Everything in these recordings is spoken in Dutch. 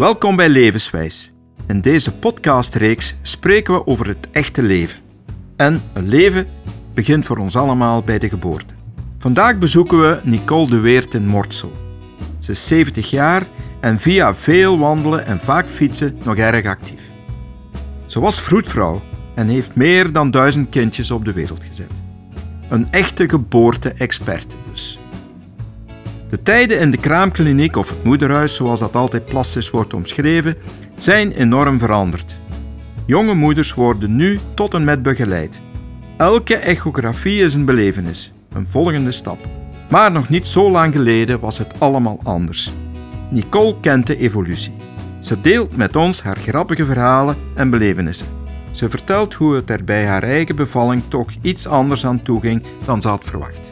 Welkom bij Levenswijs. In deze podcastreeks spreken we over het echte leven. En een leven begint voor ons allemaal bij de geboorte. Vandaag bezoeken we Nicole de Weert in Mortsel. Ze is 70 jaar en via veel wandelen en vaak fietsen nog erg actief. Ze was vroedvrouw en heeft meer dan duizend kindjes op de wereld gezet. Een echte geboorte-experte dus. De tijden in de kraamkliniek of het moederhuis, zoals dat altijd plastisch wordt omschreven, zijn enorm veranderd. Jonge moeders worden nu tot en met begeleid. Elke echografie is een belevenis, een volgende stap. Maar nog niet zo lang geleden was het allemaal anders. Nicole kent de evolutie. Ze deelt met ons haar grappige verhalen en belevenissen. Ze vertelt hoe het er bij haar eigen bevalling toch iets anders aan toe ging dan ze had verwacht.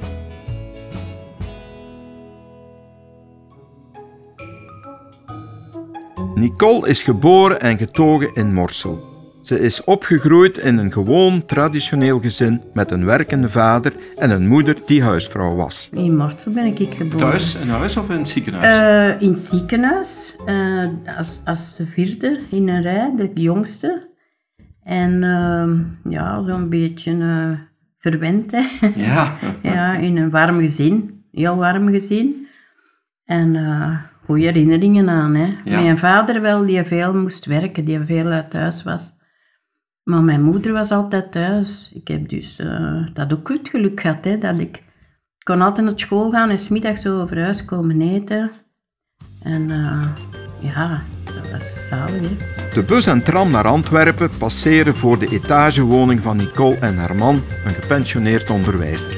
Nicole is geboren en getogen in Morsel. Ze is opgegroeid in een gewoon traditioneel gezin met een werkende vader en een moeder die huisvrouw was. In Morsel ben ik geboren. Thuis, in huis of in het ziekenhuis? Uh, in het ziekenhuis, uh, als, als de vierde in een rij, de jongste. En uh, ja, zo'n beetje uh, verwend, hè. Ja. ja, in een warm gezin, heel warm gezin. En uh, goede herinneringen aan, hè. Ja. Mijn vader wel, die veel moest werken, die veel uit thuis was. Maar mijn moeder was altijd thuis. Ik heb dus uh, dat ook het geluk gehad, hè, dat ik kon altijd naar school gaan en smiddags zo over huis komen eten. En uh, ja, dat was zalig, hè. De bus en tram naar Antwerpen passeren voor de etagewoning van Nicole en haar man, een gepensioneerd onderwijzer.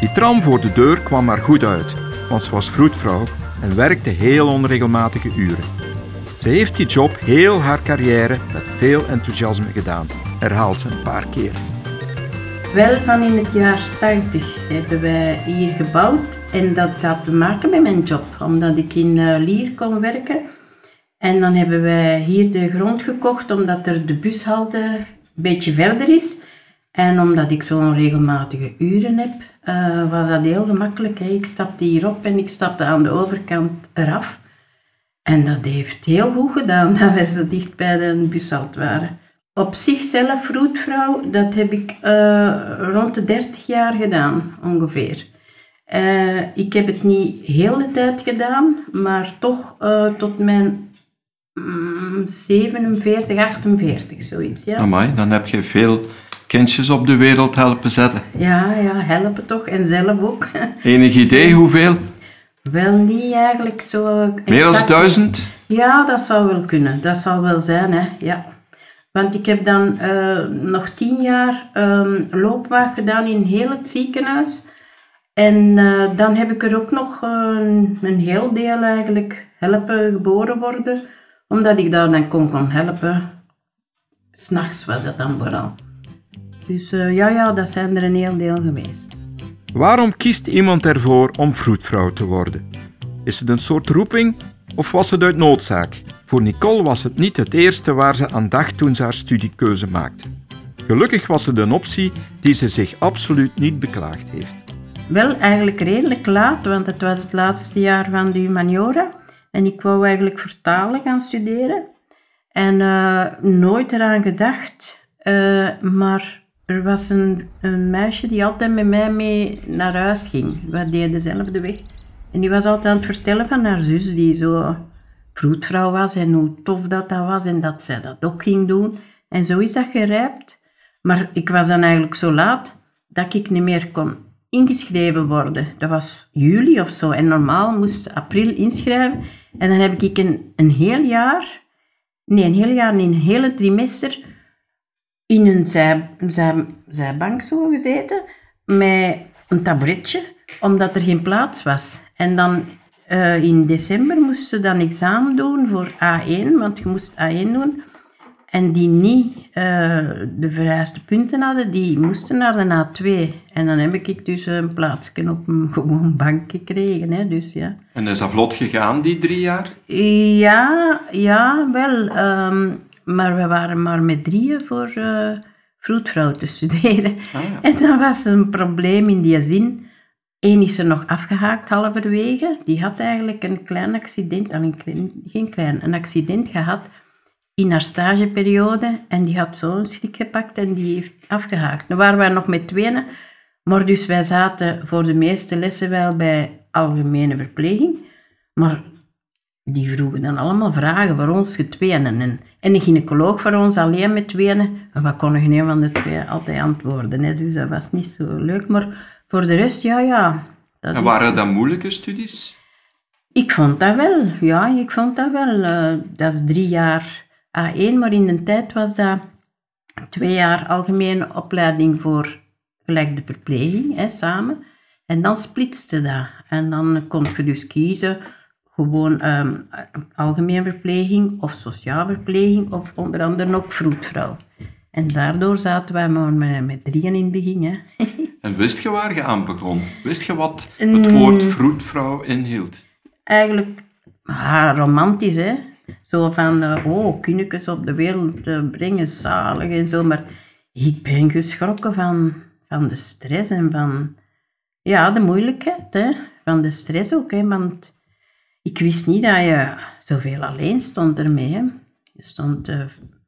Die tram voor de deur kwam maar goed uit, want ze was vroedvrouw en werkte heel onregelmatige uren. Ze heeft die job heel haar carrière met veel enthousiasme gedaan, herhaalt ze een paar keer. Wel van in het jaar 80 hebben wij hier gebouwd en dat had te maken met mijn job, omdat ik in uh, Lier kon werken. En dan hebben wij hier de grond gekocht omdat er de bushalte een beetje verder is. En omdat ik zo'n regelmatige uren heb, uh, was dat heel gemakkelijk. Ik stapte hierop en ik stapte aan de overkant eraf. En dat heeft heel goed gedaan dat wij zo dicht bij de bushalte waren. Op zichzelf vroedvrouw, dat heb ik uh, rond de 30 jaar gedaan, ongeveer. Uh, ik heb het niet heel de tijd gedaan, maar toch tot mijn mm, 47, 48, zoiets. Ja. Amai, dan heb je veel kindjes op de wereld helpen zetten. Ja, ja, helpen toch. En zelf ook. Enig idee hoeveel? Wel niet eigenlijk zo... Meer dan duizend? Ja, dat zou wel kunnen. Dat zou wel zijn, hè. Ja. Want ik heb dan uh, nog tien jaar um, loopwacht gedaan in heel het ziekenhuis. En uh, dan heb ik er ook nog een, een heel deel eigenlijk helpen geboren worden. Omdat ik daar dan kon, kon helpen. S'nachts was dat dan vooral. Dus uh, ja, ja, dat zijn er een heel deel geweest. Waarom kiest iemand ervoor om vroedvrouw te worden? Is het een soort roeping of was het uit noodzaak? Voor Nicole was het niet het eerste waar ze aan dacht toen ze haar studiekeuze maakte. Gelukkig was het een optie die ze zich absoluut niet beklaagd heeft. Wel eigenlijk redelijk laat, want het was het laatste jaar van de humaniora. En ik wou eigenlijk vertalen gaan studeren. En uh, nooit eraan gedacht. Uh, maar er was een, een, meisje die altijd met mij mee naar huis ging. We deden dezelfde weg. En die was altijd aan het vertellen van haar zus, die zo vroedvrouw was en hoe tof dat dat was en dat zij dat ook ging doen. En zo is dat gerijpt. Maar ik was dan eigenlijk zo laat dat ik niet meer kon ingeschreven worden. Dat was juli of zo. En normaal moest april inschrijven. En dan heb ik een, een heel jaar, nee, een heel jaar, niet een hele trimester in een zij, zij, zijbank zo gezeten met een tabouretje, omdat er geen plaats was. En dan uh, in december moest ze dan examen doen voor A1, want je moest A1 doen. En die niet uh, de vereiste punten hadden, die moesten naar de A2. En dan heb ik dus een plaatsje op een gewoon bank gekregen. Hè, dus, ja. En is dat vlot gegaan, die drie jaar? Ja, ja wel. Um, maar we waren maar met drieën voor uh, vroedvrouw te studeren. Ah, ja. En dat was een probleem in die zin Eén is er nog afgehaakt halverwege. Die had eigenlijk een klein accident, al een geen klein, een accident gehad in haar stageperiode. En die had zo'n schrik gepakt en die heeft afgehaakt. Dan waren wij nog met tweeën. Maar dus wij zaten voor de meeste lessen wel bij algemene verpleging. Maar die vroegen dan allemaal vragen voor ons getweeën. En, en een gynaecoloog voor ons alleen met tweeën. En we konden geen van de twee altijd antwoorden. Hè. Dus dat was niet zo leuk. Maar voor de rest, ja, ja. Dat en waren dat moeilijke studies? Ik vond dat wel, ja, ik vond dat wel. Uh, dat is drie jaar A1, maar in de tijd was dat twee jaar algemene opleiding voor gelijk de verpleging, hè, samen. En dan splitste dat. En dan kon je dus kiezen gewoon um, algemeen verpleging of sociaal verpleging of onder andere ook vroedvrouw. En daardoor zaten wij maar met, met drieën in het begin. Hè. en wist je waar je aan begon? Wist je wat het woord vroedvrouw inhield? Eigenlijk ah, romantisch, hè. Zo van, uh, oh, kindjes op de wereld uh, brengen, zalig en zo. Maar ik ben geschrokken van, van de stress en van ja, de moeilijkheid. Hè? Van de stress ook. Hè? Want ik wist niet dat je zoveel alleen stond ermee. Hè? Je stond uh,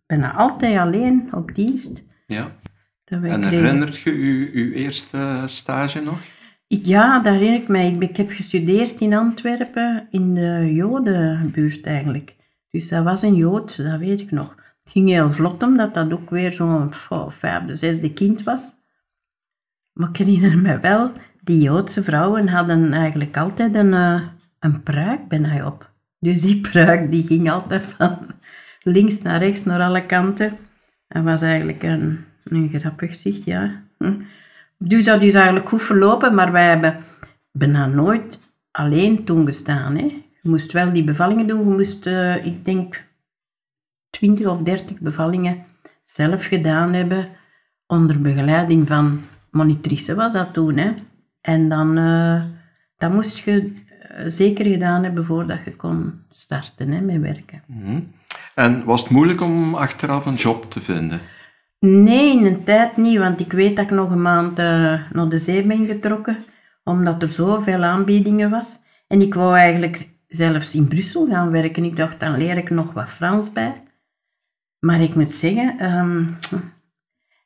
bijna altijd alleen op dienst. Ja. En herinnert je je uw eerste stage nog? Ik, ja, dat herinner ik mij. Ik, ik, heb gestudeerd in Antwerpen, in de Jodenbuurt eigenlijk. Dus dat was een Jood, dat weet ik nog. Het ging heel vlot, omdat dat ook weer zo'n vijfde, zesde kind was. Maar ik herinner me wel, die Joodse vrouwen hadden eigenlijk altijd een, uh, een pruik bijna op. Dus die pruik die ging altijd van links naar rechts, naar alle kanten. Dat was eigenlijk een, een grappig zicht, ja. Hm. Dus dat is eigenlijk goed verlopen, maar wij hebben bijna nooit alleen toen gestaan. Hè. Je moest wel die bevallingen doen. Je moest, uh, ik denk, 20 of 30 bevallingen zelf gedaan hebben onder begeleiding van monitrice was dat toen. Hè. En dan uh, dat moest je eh, zeker gedaan hebben voordat je kon starten hè, met werken. Mhm. En was het moeilijk om achteraf een job te vinden? Nee, in een tijd niet, want ik weet dat ik nog een maand uh, naar de zee ben getrokken, omdat er zoveel aanbiedingen was. En ik wou eigenlijk zelfs in Brussel gaan werken. Ik dacht, dan leer ik nog wat Frans bij. Maar ik moet zeggen, um,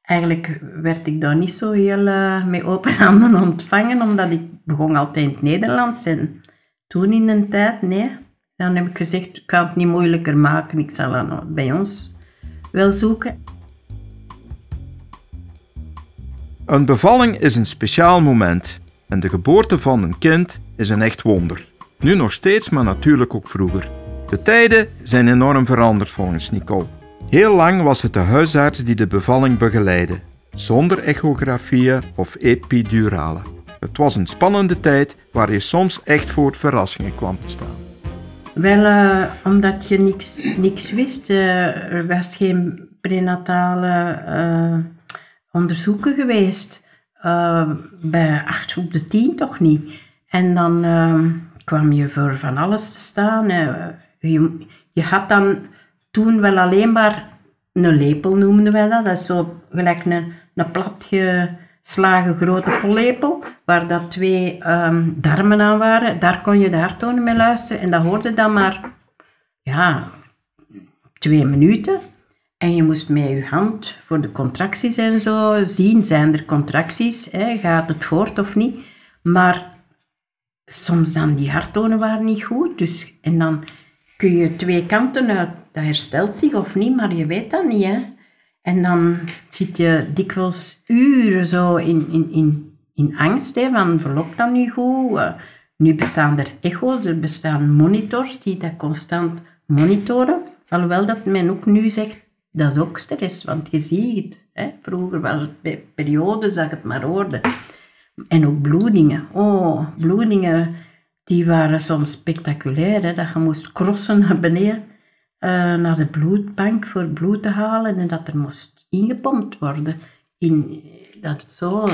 eigenlijk werd ik daar niet zo heel uh, met open handen ontvangen, omdat ik begon altijd in het Nederlands. En toen in een tijd, nee. Dan heb ik gezegd, ik kan het niet moeilijker maken, ik zal het bij ons wel zoeken. Een bevalling is een speciaal moment en de geboorte van een kind is een echt wonder. Nu nog steeds, maar natuurlijk ook vroeger. De tijden zijn enorm veranderd volgens Nicole. Heel lang was het de huisarts die de bevalling begeleidde, zonder echografieën of epiduralen. Het was een spannende tijd waar je soms echt voor verrassingen kwam te staan. Wel, uh, omdat je niks, niks wist. Uh, er was geen prenatale uh, onderzoeken geweest. bij 8 op de 10 toch niet. En dan kwam je voor van alles te staan. je, je had dan toen wel alleen maar een lepel noemden wij dat. Dat is zo gelijk een, een platgeslagen grote pollepel, waar dat twee um, darmen aan waren. Daar kon je de harttonen mee luisteren en dat hoorde dan maar, ja, twee minuten. En je moest met je hand voor de contracties en zo zien, zijn er contracties, hè, gaat het voort of niet. Maar soms dan die harttonen waren niet goed, dus, en dan kun je twee kanten uit dat herstelt zich of niet, maar je weet dat niet. Hè? En dan zit je dikwijls uren zo in, in, in, in angst, hè, van verloopt dat nu goed? Uh, nu bestaan er echo's, er bestaan monitors die dat constant monitoren. Alhoewel dat men ook nu zegt, dat is ook stress, want je ziet. Hè? Vroeger was het bij periodes dat het maar hoorde. En ook bloedingen. Oh, bloedingen, die waren soms spectaculair. Hè? Dat je moest crossen naar beneden. Eh, naar de bloedbank voor bloed te halen en dat er moest ingepompt worden. In, dat zo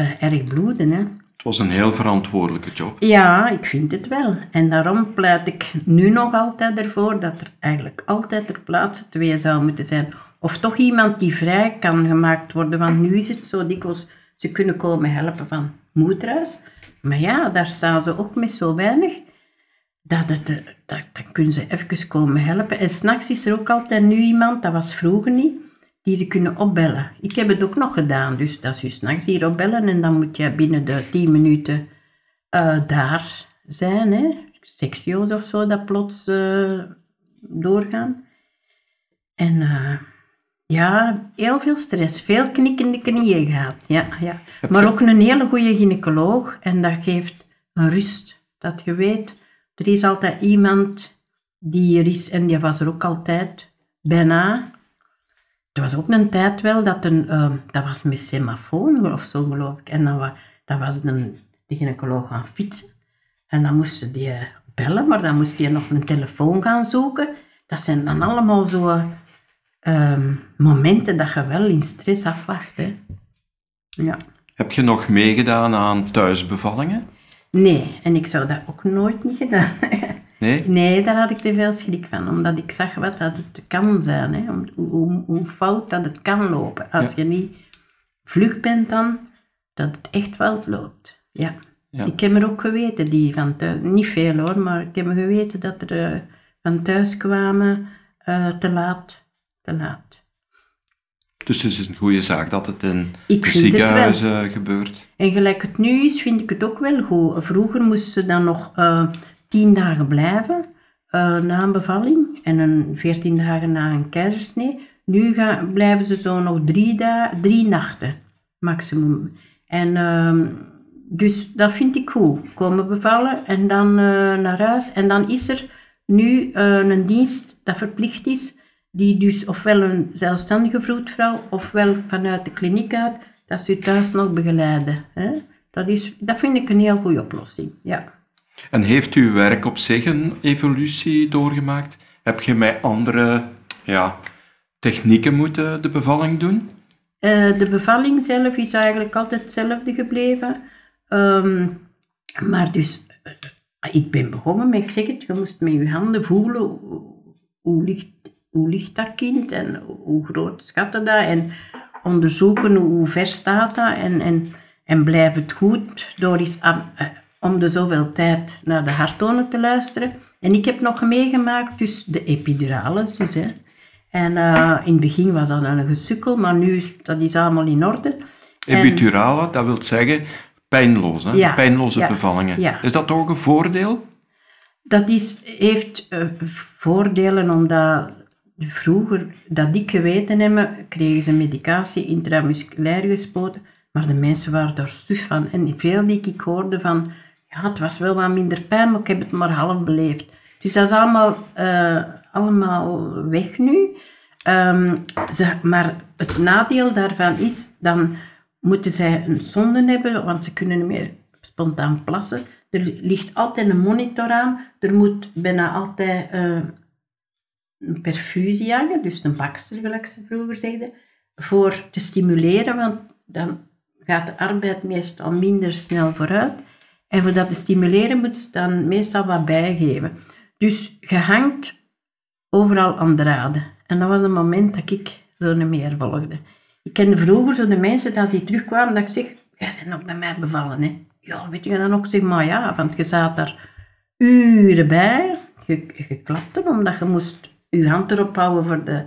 uh, erg bloeden. Hè. Het was een heel verantwoordelijke job. Ja, ik vind het wel. En daarom pleit ik nu nog altijd ervoor dat er eigenlijk altijd ter plaatse twee zou moeten zijn. Of toch iemand die vrij kan gemaakt worden. Want nu is het zo dikwijls, ze kunnen komen helpen van moederhuis. Maar ja, daar staan ze ook met zo weinig. Dat het, eh, dat, dan kunnen ze even komen helpen. En s'nachts is er ook altijd nu iemand, dat was vroeger niet, die ze kunnen opbellen. Ik heb het ook nog gedaan, dus dat is je s'nachts hier opbellen en dan moet je binnen de 10 minuten eh, daar zijn. Hè. Sectio's of zo, dat plots eh, doorgaan. En eh, ja, heel veel stress, veel knikkende knieën gehad. Ja, ja. Maar ook een hele goede gynaecoloog en dat geeft een rust. Dat je weet, er is altijd iemand die er is en die was er ook altijd, bijna. Er was ook een tijd wel dat een, eh, dat was met semafoon of zo geloof ik. En dan was, dat was een, de gynaecoloog gaan fietsen. En dan moesten die eh, bellen, maar dan moest je nog een telefoon gaan zoeken. Dat zijn dan allemaal zo ehm, momenten dat je wel in stress afwacht. Hè. Ja. Heb je nog meegedaan aan thuisbevallingen? Nee, en ik zou dat ook nooit niet gedaan Nee? Nee, daar had ik te veel schrik van, omdat ik zag wat dat het kan zijn. Hè. Om, hoe, hoe fout dat het kan lopen. Als Ja. je niet vlug bent dan, dat het echt fout loopt. Ja. Ja. Ik heb er ook geweten, die van thuis, niet veel hoor, maar ik heb geweten dat er eh, van thuis kwamen eh, te laat. Te laat. Dus het is een goede zaak dat het in Ik ziekenhuizen gebeurt. En gelijk het nu is, vind ik het ook wel goed. Vroeger moesten ze dan nog eh, tien dagen blijven eh, na een bevalling en een veertien dagen na een keizersnee. Nu gaan, blijven ze zo nog drie, da- drie nachten maximum. En ehm, dus dat vind ik goed. Komen bevallen en dan eh, naar huis. En dan is er nu eh, een dienst dat verplicht is, die dus ofwel een zelfstandige vroedvrouw ofwel vanuit de kliniek uit, dat ze thuis nog begeleiden. Hè? Dat, is, dat vind ik een heel goede oplossing. Ja. En heeft uw werk op zich een evolutie doorgemaakt? Heb je met andere ja, technieken moeten de bevalling doen? Eh, de bevalling zelf is eigenlijk altijd hetzelfde gebleven. Ehm, maar dus, eh, ik ben begonnen met, ik zeg het, je moest met je handen voelen hoe, ligt, hoe ligt dat kind en hoe groot schatten dat en onderzoeken hoe ver staat dat en, en, en blijft het goed door eens eh, om de zoveel tijd naar de harttonen te luisteren. En ik heb nog meegemaakt dus de epidurales, dus hè. En eh, in het begin was dat een gesukkel, maar nu is dat is allemaal in orde. Epiturale, dat wil zeggen pijnloos, hè? Ja, pijnloze ja, bevallingen. ja. Is dat ook een voordeel? Dat is, heeft eh, voordelen omdat vroeger, dat ik geweten heb, kregen ze medicatie intramusculair gespoten, maar de mensen waren daar suf van. En veel die ik hoorde van, ja, het was wel wat minder pijn, maar ik heb het maar half beleefd. Dus dat is allemaal, eh, allemaal weg nu. Ehm, ze, maar het nadeel daarvan is, dan moeten zij een sonde hebben, want ze kunnen niet meer spontaan plassen. Er ligt altijd een monitor aan. Er moet bijna altijd eh, een perfusie hangen, dus een bakster, gelijk ze vroeger zeiden, voor te stimuleren, want dan gaat de arbeid meestal minder snel vooruit. En voor dat te stimuleren moet ze dan meestal wat bijgeven. Dus je hangt overal aan draden. En dat was een moment dat ik zo niet meer volgde. Ik kende vroeger zo de mensen, dat ze terugkwamen, dat ik zeg, jij bent nog bij mij bevallen, hè. Ja, weet je dan ook? Zeg, maar ja, want je zat daar uren bij. Je, je klapte, omdat je moest je hand erop houden voor de,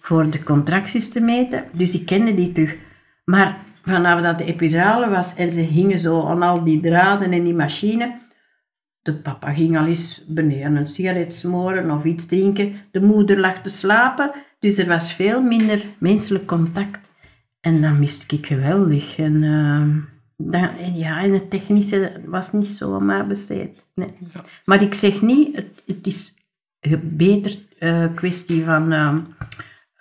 voor de contracties te meten. Dus ik kende die terug. Maar vanaf dat de epidurale was en ze hingen zo aan al die draden en die machine, de papa ging al eens beneden een sigaret smoren of iets drinken. De moeder lag te slapen, dus er was veel minder menselijk contact. En dat miste ik geweldig. En, dat, en ja, en het technische was niet zo aan mij besteed. Nee. Maar ik zeg niet, het, het is een beter eh, kwestie van ehm,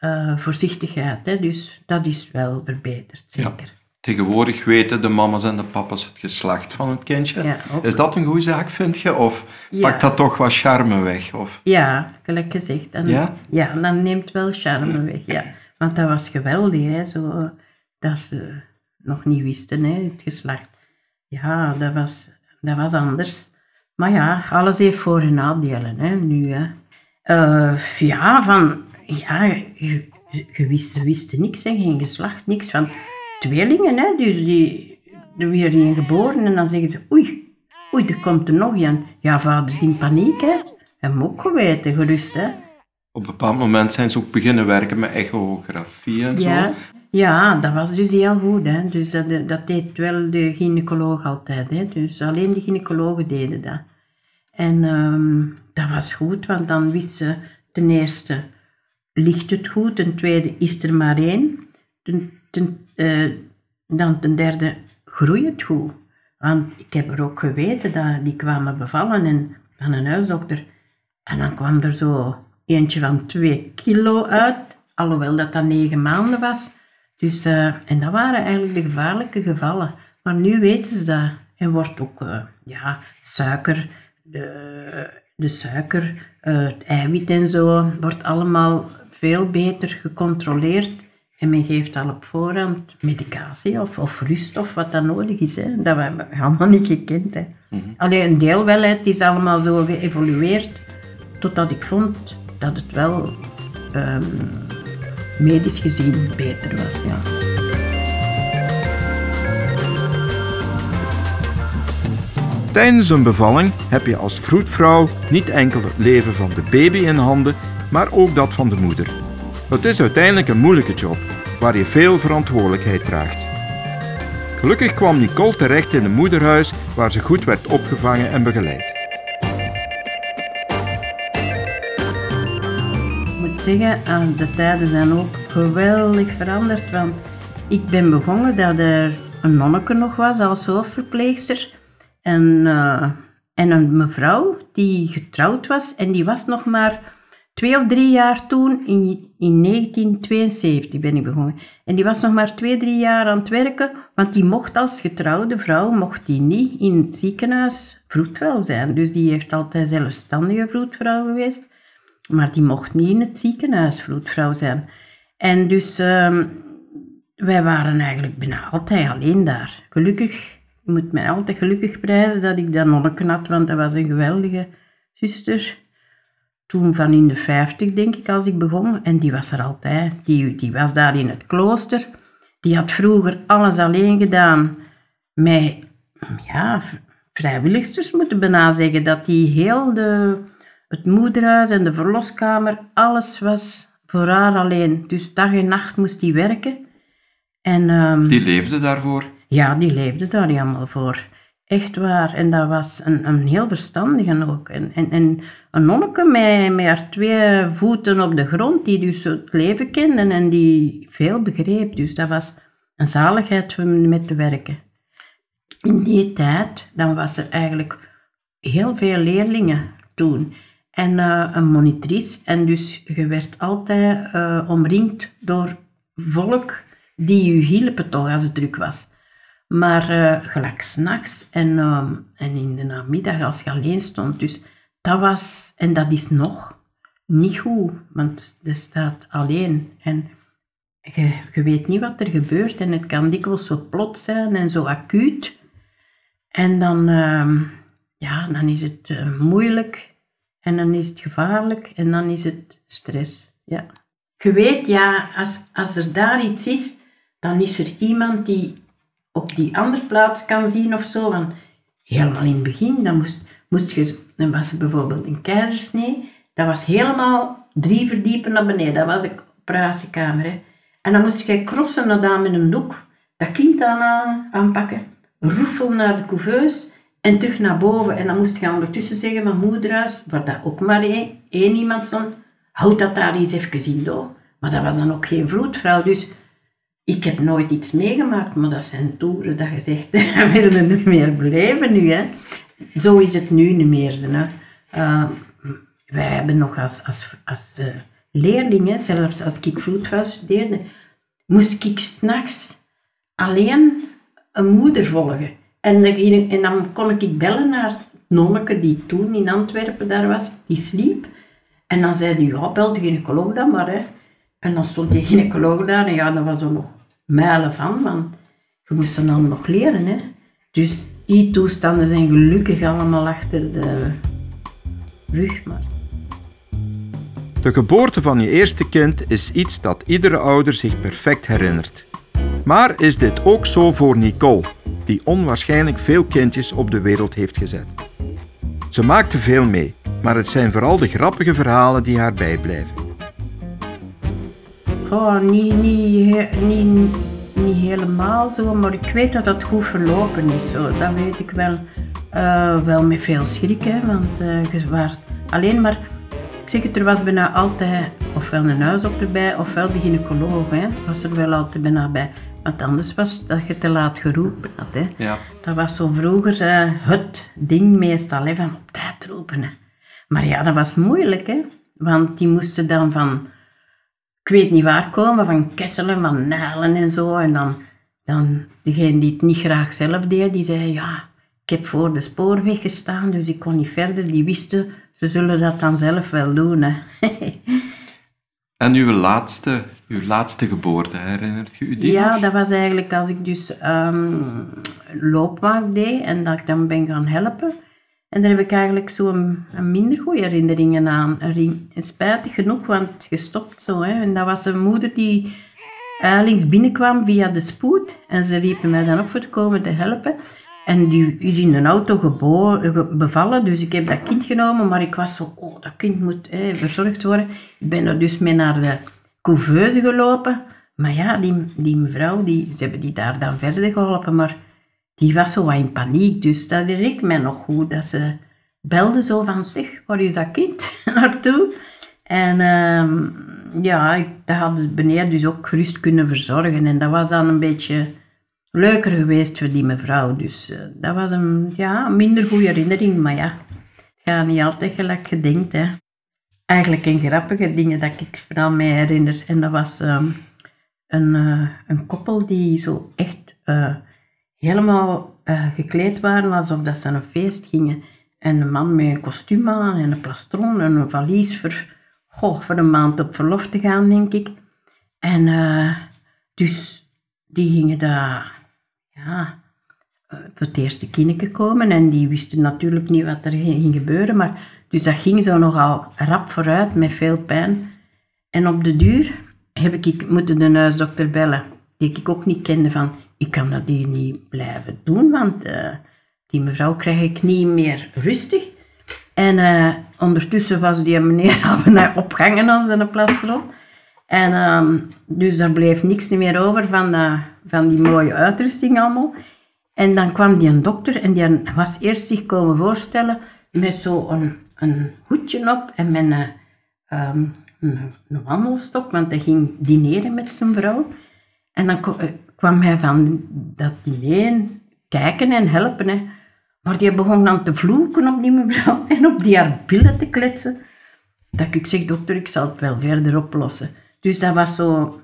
eh, voorzichtigheid. Hè? Dus dat is wel verbeterd, zeker. Tegenwoordig weten de mama's en de papa's het geslacht van het kindje. Ja. Is dat een goede zaak, vind je? Of Ja. pakt dat toch wat charme weg? Of... Ja, gelijk gezegd. En, Ja? Ja, dan neemt wel charme weg, ja. Want dat was geweldig, hè, zo, dat ze nog niet wisten, hè, het geslacht. Ja, dat was, dat was anders. Maar ja, alles heeft voor- en nadelen, hè, nu, hè. Eh, ja, van, ja, je, je wist, ze wisten niks, hè, geen geslacht, niks van tweelingen, hè, dus die, er weer een geboren en dan zeggen ze, oei, oei, er komt er nog een. Ja, vader is in paniek, hè. Hem ook geweten, gerust, hè. Op een bepaald moment zijn ze ook beginnen werken met echografie en Ja, zo. ja, dat was dus heel goed. Hè. Dus dat, dat deed wel de gynaecoloog altijd. Hè. Dus alleen de gynaecologen deden dat. En ehm, dat was goed, want dan wist ze ten eerste, ligt het goed? Ten tweede, is er maar één? Ten, ten, eh, dan ten derde, groeit het goed? Want ik heb er ook geweten dat die kwamen bevallen en, van een huisdokter. En dan kwam er zo eentje van twee kilo uit, alhoewel dat dat negen maanden was. Dus, eh, en dat waren eigenlijk de gevaarlijke gevallen. Maar nu weten ze dat. En wordt ook eh, ja, suiker, de, de suiker, het eiwit en zo, wordt allemaal veel beter gecontroleerd. En men geeft al op voorhand medicatie of, of rust of wat dat nodig is. Hè. Dat hebben we allemaal niet gekend. Hè. Alleen een deel wel, hè. het is allemaal zo geëvolueerd. Totdat ik vond dat het wel ehm, medisch gezien beter was. Ja. Tijdens een bevalling heb je als vroedvrouw niet enkel het leven van de baby in handen, maar ook dat van de moeder. Het is uiteindelijk een moeilijke job, waar je veel verantwoordelijkheid draagt. Gelukkig kwam Nicole terecht in een moederhuis waar ze goed werd opgevangen en begeleid. Ik moet zeggen, de tijden zijn ook geweldig veranderd. Want ik ben begonnen dat er een nonneke nog was als hoofdverpleegster. En, eh, en een mevrouw die getrouwd was. En die was nog maar twee of drie jaar toen, in, in 1972 ben ik begonnen. En die was nog maar twee, drie jaar aan het werken. Want die mocht als getrouwde vrouw, mocht die niet in het ziekenhuis vroedvrouw zijn. Dus die heeft altijd zelfstandige vroedvrouw geweest. Maar die mocht niet in het ziekenhuis vroedvrouw zijn. En dus ehm, wij waren eigenlijk bijna altijd alleen daar. Gelukkig, je moet mij altijd gelukkig prijzen dat ik dat nonneke had, want dat was een geweldige zuster. Toen van in de 50, denk ik, als ik begon. En die was er altijd. Die, die was daar in het klooster. Die had vroeger alles alleen gedaan met ja, vrijwilligsters, moeten bijna zeggen. Dat die heel de, het moederhuis en de verloskamer, alles was voor haar alleen. Dus dag en nacht moest die werken. En, ehm, Die leefde daarvoor. ja, die leefde daar helemaal voor. Echt waar. En dat was een, een heel verstandige ook. En, en, en een nonneke met, met haar twee voeten op de grond, die dus het leven kende en die veel begreep. Dus dat was een zaligheid om met te werken. In die tijd, dan was er eigenlijk heel veel leerlingen toen. En eh, een monitrice. En dus je werd altijd eh, omringd door volk die je hielpen toch als het druk was. Maar uh, gelijk s'nachts en, uh, en in de namiddag als je alleen stond. Dus dat was, en dat is nog, niet goed. Want je staat alleen en je, weet niet wat er gebeurt. En het kan dikwijls zo plots zijn en zo acuut. En dan, uh, ja, dan is het uh, moeilijk en dan is het gevaarlijk en dan is het stress. Ja. Je weet, ja, als, als er daar iets is, dan is er iemand die op die andere plaats kan zien of zo. Want helemaal in het begin, dan moest, moest je, dan was er bijvoorbeeld een keizersnee, dat was helemaal drie verdiepen naar beneden, dat was de operatiekamer. En dan moest je crossen naar daar met een doek, dat kind aan, aanpakken, roefel naar de couveuse en terug naar boven. En dan moest je ondertussen zeggen van moederhuis, waar dat ook maar één, één iemand stond, houd dat daar eens even in door. Maar dat was dan ook geen vroedvrouw, dus ik heb nooit iets meegemaakt, maar dat zijn toeren dat je zegt, we willen niet meer beleven nu. Hè. Zo is het nu niet meer. Hè. Uh, wij hebben nog als, als, als uh, leerlingen, zelfs als ik vroedvrouw studeerde, moest ik s'nachts alleen een moeder volgen. En, en dan kon ik bellen naar het nonneke die toen in Antwerpen daar was, die sliep. En dan zei hij, ja, bel de gynaecoloog dan maar. Hè. En dan stond die gynaecoloog daar en ja, dat was er nog mijlen van, want je moest dan nog leren. Hè. Dus die toestanden zijn gelukkig allemaal achter de rug. De geboorte van je eerste kind is iets dat iedere ouder zich perfect herinnert. Maar is dit ook zo voor Nicole? die onwaarschijnlijk veel kindjes op de wereld heeft gezet. Ze maakte veel mee, maar het zijn vooral de grappige verhalen die haar bijblijven. Oh, niet, niet, he- niet, niet helemaal zo, maar ik weet dat het goed verlopen is. Zo. Dat weet ik wel. Eh, wel met veel schrik, hè, want eh, je waart alleen maar... Ik zeg het, er was bijna altijd ofwel een huisdokter bij, ofwel de gynaecoloog. Hè, was er wel altijd bijna bij. Want anders was dat je te laat geroepen had. Hè. Ja. Dat was zo vroeger eh, het ding meestal, hè, van op tijd roepen. Hè. Maar ja, dat was moeilijk, hè. Want die moesten dan van, ik weet niet waar komen, van Kesselen, van Nijlen en zo. En dan, dan degene die het niet graag zelf deed, die zei, ja, ik heb voor de spoorweg gestaan, dus ik kon niet verder. Die wisten, ze zullen dat dan zelf wel doen, hè. En uw laatste, uw laatste geboorte, herinnert je u die Ja, dat was eigenlijk als ik dus loopmaak deed en dat ik dan ben gaan helpen. En daar heb ik eigenlijk zo een, een minder goede herinneringen aan. En Spijtig genoeg, want gestopt zo. Hè. En dat was een moeder die links binnenkwam via de spoed. En ze riepen mij dan op voor te komen te helpen. En die is in een auto gebo- ge- bevallen, dus ik heb dat kind genomen. Maar ik was zo, oh, dat kind moet verzorgd worden. Ik ben er dus mee naar de couveuse gelopen. Maar ja, die, die mevrouw, die, ze hebben die daar dan verder geholpen, maar die was zo wat in paniek. Dus dat herinner ik mij nog goed, dat ze belde zo van, zeg, waar is dat kind naartoe? En ehm, ja, ik, dat hadden ze beneden dus ook gerust kunnen verzorgen. En dat was dan een beetje leuker geweest voor die mevrouw. Dus eh, dat was een ja, minder goede herinnering, maar ja, het niet altijd gelijk gedenkt, hè. Eigenlijk een grappige dingen dat ik vooral mij herinner. En dat was ehm, een, eh, een koppel die zo echt eh, helemaal eh, gekleed waren alsof dat ze naar een feest gingen. En een man met een kostuum aan en een plastron en een valies voor, goh, voor een maand op verlof te gaan, denk ik. En eh, dus die gingen daar, ja, eh, voor het eerste kindje komen en die wisten natuurlijk niet wat er ging gebeuren. Maar, dus dat ging zo nogal rap vooruit met veel pijn. En op de duur heb ik moeten de huisdokter bellen, die ik ook niet kende van, ik kan dat hier niet blijven doen, want eh, die mevrouw krijg ik niet meer rustig. En eh, ondertussen was die meneer al opgangen aan zijn plastron. En ehm, dus er bleef niks meer over van, dat- van die mooie uitrusting allemaal. En dan kwam die een dokter en die was eerst zich komen voorstellen met zo'n een, een hoedje op en met een, ehm, een, wandelstok, want hij ging dineren met zijn vrouw. En dan eh, kwam hij van dat diner kijken en helpen. Hè. Maar die begon dan te vloeken op die mevrouw en op die haar te kletsen. Dat ik zeg, dokter, ik zal het wel verder oplossen. Dus dat was zo,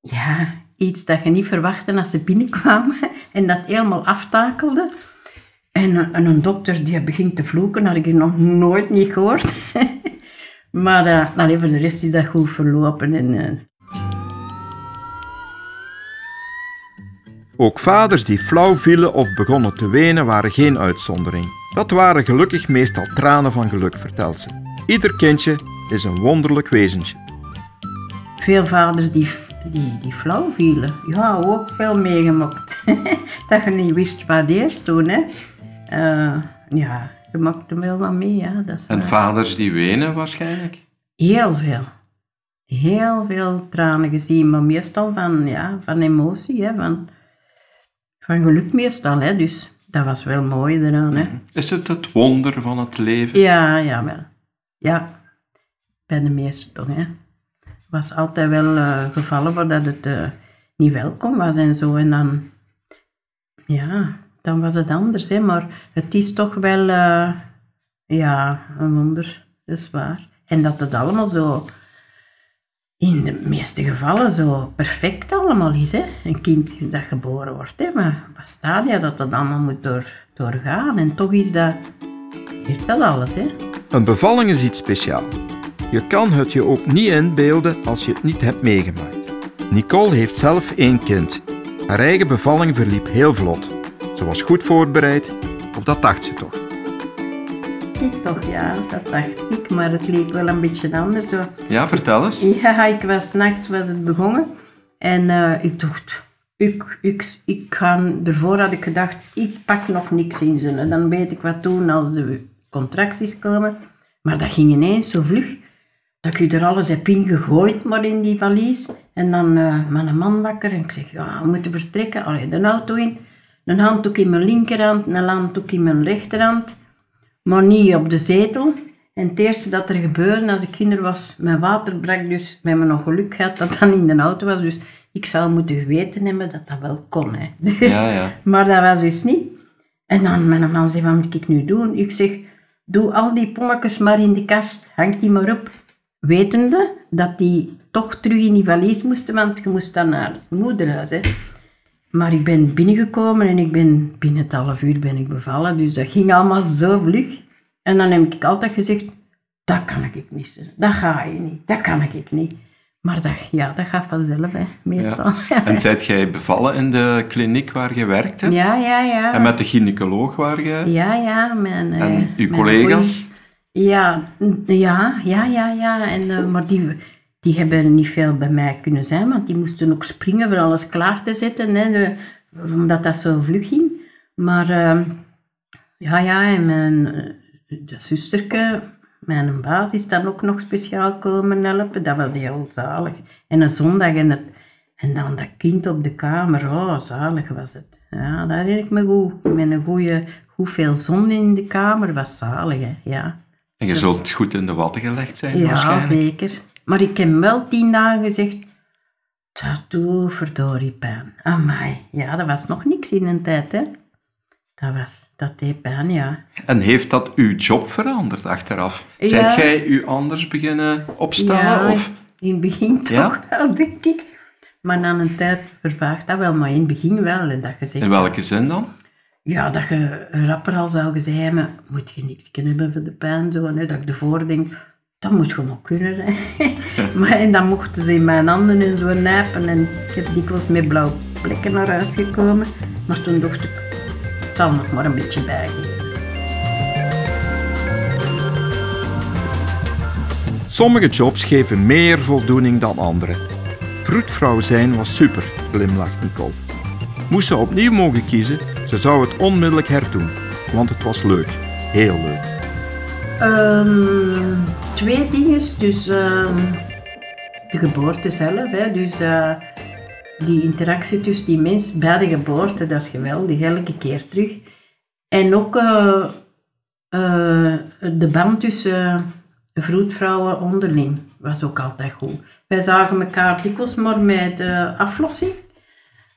ja, iets dat je niet verwachtte als ze binnenkwamen en dat helemaal aftakelde. En, een- en een dokter die begint te vloeken, had ik nog nooit niet gehoord. maar voor de rest is dat goed verlopen. En, eh, Ook vaders die flauw vielen of begonnen te wenen waren geen uitzondering. Dat waren gelukkig meestal tranen van geluk, vertelt ze. Ieder kindje is een wonderlijk wezentje. veel vaders die, die, die flauw vielen. Ja, ook veel meegemaakt. dat je niet wist wat eerst doen, hè. Eh, ja, je maakte wel wat mee, ja. Dat is En waar. vaders die wenen waarschijnlijk. Heel veel. Heel veel tranen gezien, maar meestal van, ja, van emotie, hè, van, van geluk meestal. Hè, dus dat was wel mooi eraan. Hè. Is het het wonder van het leven? Ja, ja, wel. Ja, bij de meesten toch. Hè. Was altijd wel eh, gevallen waar dat het eh, niet welkom was en zo. En dan, ja, dan was het anders. Hè. Maar het is toch wel, eh, ja, een wonder. Dat is waar. En dat het allemaal zo, in de meeste gevallen, zo perfect allemaal is. Hè. Een kind dat geboren wordt. Hè. Maar wat dat dat allemaal moet door, doorgaan. En toch is dat, heeft dat alles. Hè. Een bevalling is iets speciaals. Je kan het je ook niet inbeelden als je het niet hebt meegemaakt. Nicole heeft zelf één kind. Haar eigen bevalling verliep heel vlot. Ze was goed voorbereid, of dat dacht ze toch. Ik toch, ja, dat dacht ik, maar het leek wel een beetje anders. Zo. Ja, vertel eens. Ja, ik was nachts was het begonnen en eh, ik dacht, ik, ik, ik ga, ervoor had ik gedacht, ik pak nog niks in ze. Dan weet ik wat doen als de contracties komen. Maar dat ging ineens zo vlug, dat ik er alles heb ingegooid, maar in die valies. En dan uh, mijn man wakker en ik zeg, ja, we moeten vertrekken. Allee, de auto in. Een handdoek in mijn linkerhand, een handdoek in mijn rechterhand. Maar niet op de zetel. En het eerste dat er gebeurde als ik kinder was, mijn water brak dus. We hebben nog geluk gehad dat dat in de auto was. Dus ik zou moeten geweten hebben dat dat wel kon. Hè. Dus, Ja, ja. Maar dat was dus niet. En dan mijn man zei, wat moet ik nu doen? Ik zeg, doe al die pommetjes maar in de kast. Hang die maar op. Wetende dat die toch terug in die valies moesten, want je moest dan naar het moederhuis. Hè. Maar ik ben binnengekomen en ik ben, binnen het half uur ben ik bevallen. Dus dat ging allemaal zo vlug. En dan heb ik altijd gezegd, dat kan ik niet. Dat ga je niet. Dat kan ik niet. Maar dat, ja, dat gaat vanzelf, hè, meestal. Ja, En zijt jij bevallen in de kliniek waar je werkte? ja, ja. ja. En met de gynaecoloog waar je... Ja, ja. Mijn, eh, En uw mijn collega's? goeie- Ja, ja, ja, ja, ja. En, eh, maar die, die hebben niet veel bij mij kunnen zijn, want die moesten ook springen voor alles klaar te zetten, hè, omdat dat zo vlug ging. Maar eh, ja, ja, en mijn eh, zusterke, mijn baas, is dan ook nog speciaal komen helpen. Dat was heel zalig. En een zondag en, het, en dan dat kind op de kamer, oh, zalig was het. Ja, dat herinner ik me goed. Met een goede, hoeveel zon in de kamer was zalig, hè. ja. En je zult goed in de watten gelegd zijn Ja, waarschijnlijk. zeker. Maar ik heb wel tien dagen gezegd, dat verdorie pijn. Amai, ja, dat was nog niks in een tijd, hè. Dat was, dat deed pijn, ja. En heeft dat uw job veranderd achteraf? Ja. Zijt jij u anders beginnen opstellen? ja, Of? in het begin Ja? toch wel, denk ik. Maar na een tijd vervaagt dat wel, maar in het begin wel. hè, Dat je zegt, In welke zin dan? Ja, dat je rapper al zou gezegd hebben, moet je niks kunnen hebben voor de pijn, zo, hè, dat ik ervoor denk, dat moet nog kunnen. Hè. maar, en dan mochten ze in mijn handen en zo nijpen en ik heb dikwijls met blauwe plekken naar huis gekomen. Maar toen dacht ik, het zal nog maar een beetje bijgeven. Sommige jobs geven meer voldoening dan andere. Vroedvrouw zijn was super, glimlacht Nicole. Moest ze opnieuw mogen kiezen, ze zou het onmiddellijk herdoen, want het was leuk, heel leuk. Ehm, twee dingen. Dus ehm, de geboorte zelf. Hè, dus dat- die interactie tussen die mens bij de geboorte, dat is geweldig, elke keer terug. En ook eh, eh, de band tussen vroedvrouwen onderling was ook altijd goed. Wij zagen elkaar dikwijls maar met de aflossing.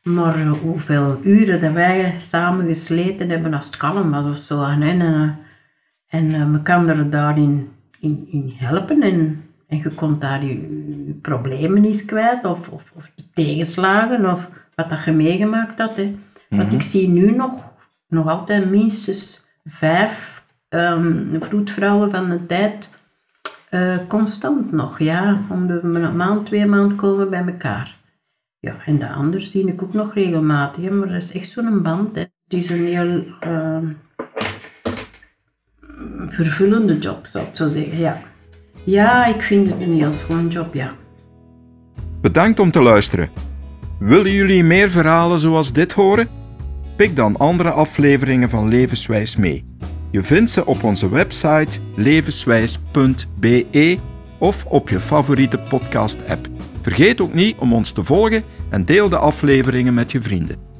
Maar eh, hoeveel uren dat wij samen gesleten hebben als het kalm was of zo. En, en, eh, en eh, we er daarin in, in helpen en, en je kon daar je, je problemen eens kwijt of, of, of je tegenslagen of wat dat je meegemaakt had. Hè. Want ik zie nu nog, nog altijd minstens vijf vroedvrouwen van de tijd eh, constant nog. Ja, om de ma- maand, twee maanden komen bij elkaar. Ja, en de anderen zie ik ook nog regelmatig, hè, maar dat is echt zo'n band. Hè. Het is een heel ehm, vervullende job, zal ik zo zeggen, ja. Ja, ik vind het een heel schoon job, ja. Bedankt om te luisteren. Willen jullie meer verhalen zoals dit horen? Pik dan andere afleveringen van Levenswijs mee. Je vindt ze op onze website levenswijs.be of op je favoriete podcast-app. Vergeet ook niet om ons te volgen en deel de afleveringen met je vrienden.